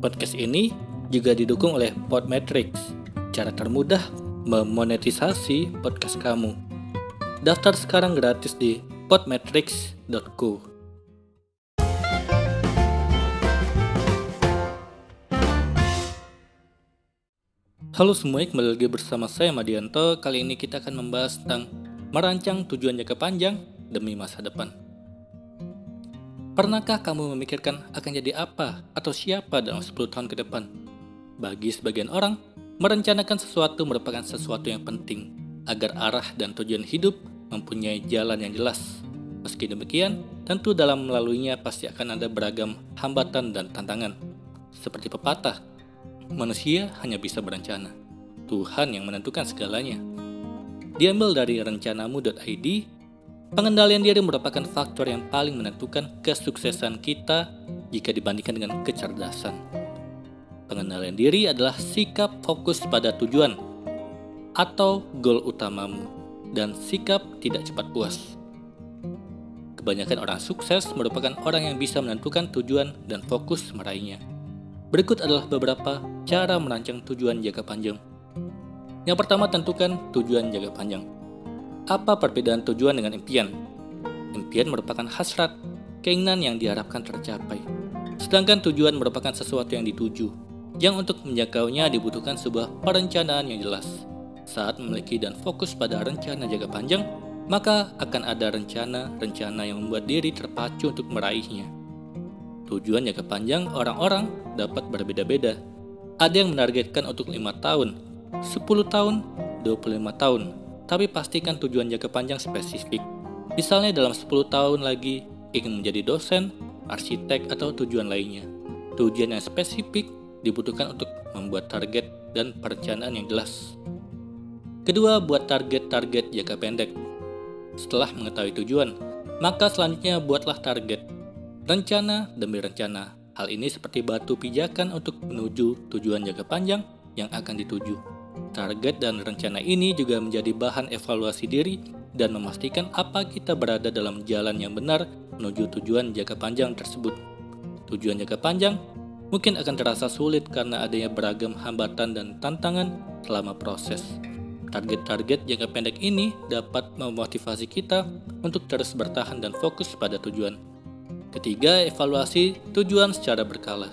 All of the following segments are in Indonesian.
Podcast ini juga didukung oleh Podmetrics, cara termudah memonetisasi podcast kamu. Daftar sekarang gratis di podmetrics.co. Halo semuanya, kembali lagi bersama saya Madianto. Kali ini kita akan membahas tentang merancang tujuan jangka panjang demi masa depan. Pernahkah kamu memikirkan akan jadi apa atau siapa dalam 10 tahun ke depan? Bagi sebagian orang, merencanakan sesuatu merupakan sesuatu yang penting agar arah dan tujuan hidup mempunyai jalan yang jelas. Meski demikian, tentu dalam melaluinya pasti akan ada beragam hambatan dan tantangan. Seperti pepatah, manusia hanya bisa berencana. Tuhan yang menentukan segalanya. Diambil dari rencanamu.id, pengendalian diri merupakan faktor yang paling menentukan kesuksesan kita jika dibandingkan dengan kecerdasan. Pengendalian diri adalah sikap fokus pada tujuan atau goal utamamu dan sikap tidak cepat puas. Kebanyakan orang sukses merupakan orang yang bisa menentukan tujuan dan fokus meraihnya. Berikut adalah beberapa cara merancang tujuan jangka panjang. Yang pertama, tentukan tujuan jangka panjang. Apa perbedaan tujuan dengan impian? Impian merupakan hasrat, keinginan yang diharapkan tercapai. Sedangkan tujuan merupakan sesuatu yang dituju, yang untuk menjangkaunya dibutuhkan sebuah perencanaan yang jelas. Saat memiliki dan fokus pada rencana jangka panjang, maka akan ada rencana-rencana yang membuat diri terpacu untuk meraihnya. Tujuan jangka panjang orang-orang dapat berbeda-beda. Ada yang menargetkan untuk lima tahun, 10 tahun, 25 tahun, tapi pastikan tujuan jangka panjang spesifik. Misalnya dalam 10 tahun lagi ingin menjadi dosen, arsitek, atau tujuan lainnya. Tujuan yang spesifik dibutuhkan untuk membuat target dan perencanaan yang jelas. Kedua, buat target-target jangka pendek. Setelah mengetahui tujuan, maka selanjutnya buatlah target. Rencana demi rencana. Hal ini seperti batu pijakan untuk menuju tujuan jangka panjang yang akan dituju. Target dan rencana ini juga menjadi bahan evaluasi diri dan memastikan apa kita berada dalam jalan yang benar menuju tujuan jangka panjang tersebut. Tujuan jangka panjang mungkin akan terasa sulit karena adanya beragam hambatan dan tantangan selama proses. Target-target jangka pendek ini dapat memotivasi kita untuk terus bertahan dan fokus pada tujuan. Ketiga, evaluasi tujuan secara berkala.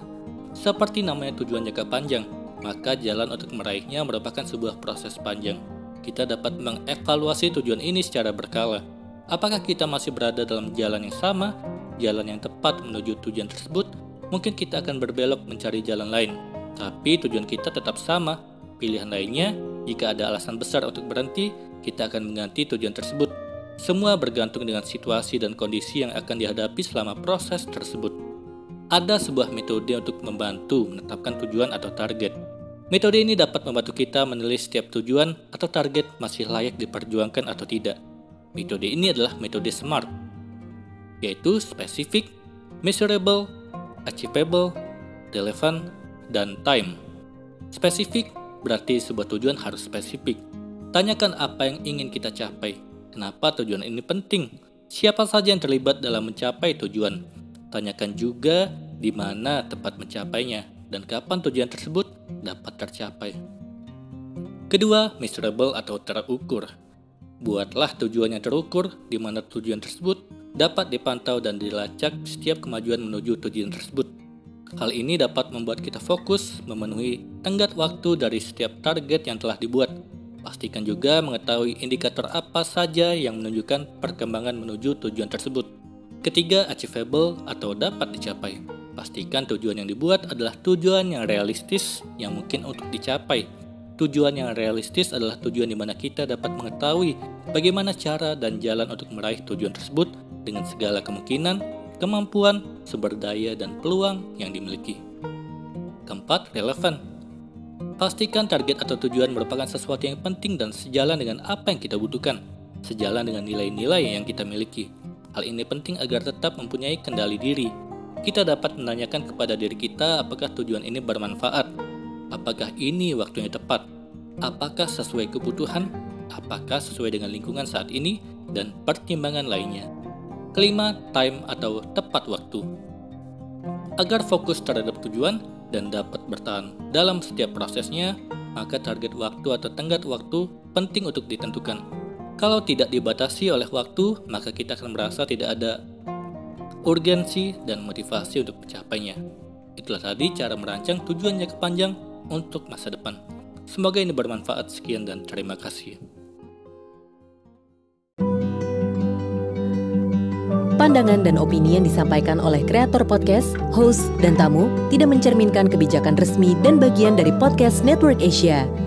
Seperti namanya tujuan jangka panjang, maka jalan untuk meraihnya merupakan sebuah proses panjang. Kita dapat mengevaluasi tujuan ini secara berkala. Apakah kita masih berada dalam jalan yang sama, jalan yang tepat menuju tujuan tersebut? Mungkin kita akan berbelok mencari jalan lain, tapi tujuan kita tetap sama. Pilihan lainnya, jika ada alasan besar untuk berhenti, kita akan mengganti tujuan tersebut. Semua bergantung dengan situasi dan kondisi yang akan dihadapi selama proses tersebut. Ada sebuah metode untuk membantu menetapkan tujuan atau target. Metode ini dapat membantu kita menilai setiap tujuan atau target masih layak diperjuangkan atau tidak. Metode ini adalah metode SMART, yaitu specific, measurable, achievable, relevant, dan time. Spesifik berarti sebuah tujuan harus spesifik. Tanyakan apa yang ingin kita capai, kenapa tujuan ini penting, siapa saja yang terlibat dalam mencapai tujuan. Tanyakan juga di mana tempat mencapainya dan kapan tujuan tersebut dapat tercapai. Kedua, measurable atau terukur. Buatlah tujuan yang terukur di mana tujuan tersebut dapat dipantau dan dilacak setiap kemajuan menuju tujuan tersebut. Hal ini dapat membuat kita fokus memenuhi tenggat waktu dari setiap target yang telah dibuat. Pastikan juga mengetahui indikator apa saja yang menunjukkan perkembangan menuju tujuan tersebut. Ketiga, achievable atau dapat dicapai. Pastikan tujuan yang dibuat adalah tujuan yang realistis yang mungkin untuk dicapai. Tujuan yang realistis adalah tujuan di mana kita dapat mengetahui bagaimana cara dan jalan untuk meraih tujuan tersebut dengan segala kemungkinan, kemampuan, sumber daya, dan peluang yang dimiliki. Keempat, relevan. Pastikan target atau tujuan merupakan sesuatu yang penting dan sejalan dengan apa yang kita butuhkan, sejalan dengan nilai-nilai yang kita miliki. Hal ini penting agar tetap mempunyai kendali diri. Kita dapat menanyakan kepada diri kita apakah tujuan ini bermanfaat, apakah ini waktunya tepat, apakah sesuai kebutuhan, apakah sesuai dengan lingkungan saat ini, dan pertimbangan lainnya. Kelima, time atau tepat waktu. Agar fokus terhadap tujuan dan dapat bertahan dalam setiap prosesnya, maka target waktu atau tenggat waktu penting untuk ditentukan. Kalau tidak dibatasi oleh waktu, maka kita akan merasa tidak ada urgensi dan motivasi untuk mencapainya. Itulah tadi cara merancang tujuan jangka panjang untuk masa depan. Semoga ini bermanfaat. Sekian dan terima kasih. Pandangan dan opini yang disampaikan oleh kreator podcast, host, dan tamu tidak mencerminkan kebijakan resmi dan bagian dari podcast Network Asia.